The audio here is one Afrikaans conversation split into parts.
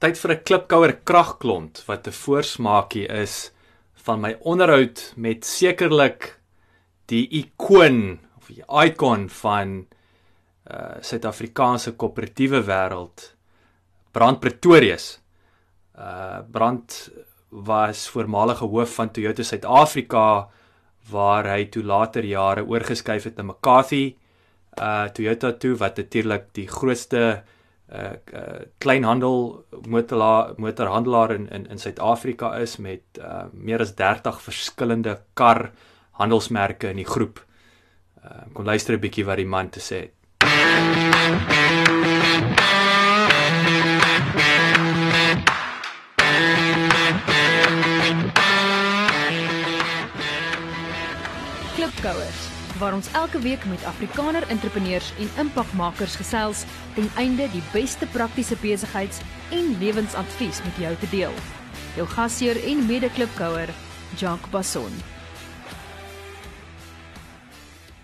Tyd vir 'n klipkouer kragklont wat 'n voorsmaakie is van my onderhoud met sekerlik die ikoon of die icon van uh Suid-Afrikaanse koöperatiewe wêreld Brand Pretorius. Uh Brand was voormalige hoof van Toyota Suid-Afrika waar hy toe later jare oorgeskuif het na McCarthy uh Toyota toe wat natuurlik die grootste uh, uh kleinhandel motorla motorhandelaar in in in Suid-Afrika is met uh meer as 30 verskillende kar handelsmerke in die groep. Uh kom luister 'n bietjie wat die man te sê het. Klipkouers waar ons elke week met Afrikaner entrepreneurs en impakmakers gesels ten einde die beste praktiese besigheids- en lewensadvies met jou te deel. Jou gasheer en mede-klipkouer, Jacques Basson.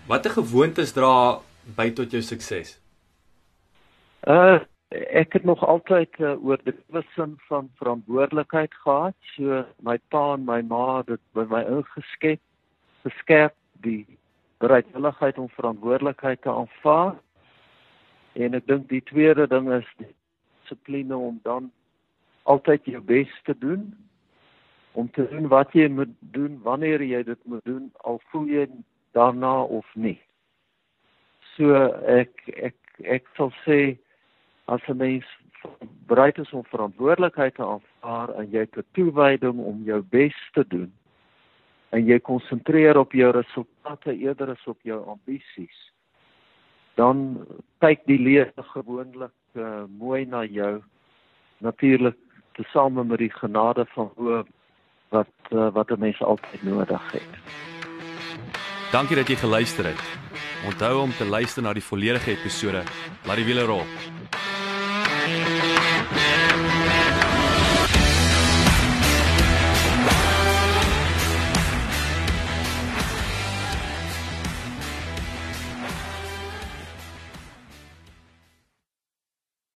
Watter gewoontes dra by tot jou sukses? Uh ek het nog altyd uh, oor die sin van verantwoordelikheid gehad. So my pa en my ma het dit by my ingeskep, geskerp die bereidwilligheid om verantwoordelikheid te aanvaar. En ek dink die tweede ding is dissipline om dan altyd jou bes te doen om te doen wat jy moet doen wanneer jy dit moet doen al voel jy daarna of nie. So ek ek ek sal sê as 'n mens bereid is om verantwoordelikheid te aanvaar en jy het 'n toewyding om jou bes te doen en jy konsentreer op jou resultate eerder as op jou ambisies dan kyk die lewe gewoonlik uh, mooi na jou natuurlik tesame met die genade van bo wat uh, wat 'n mens altyd nodig het Dankie dat jy geluister het. Onthou om te luister na die volledige episode. Laat die wiele rol.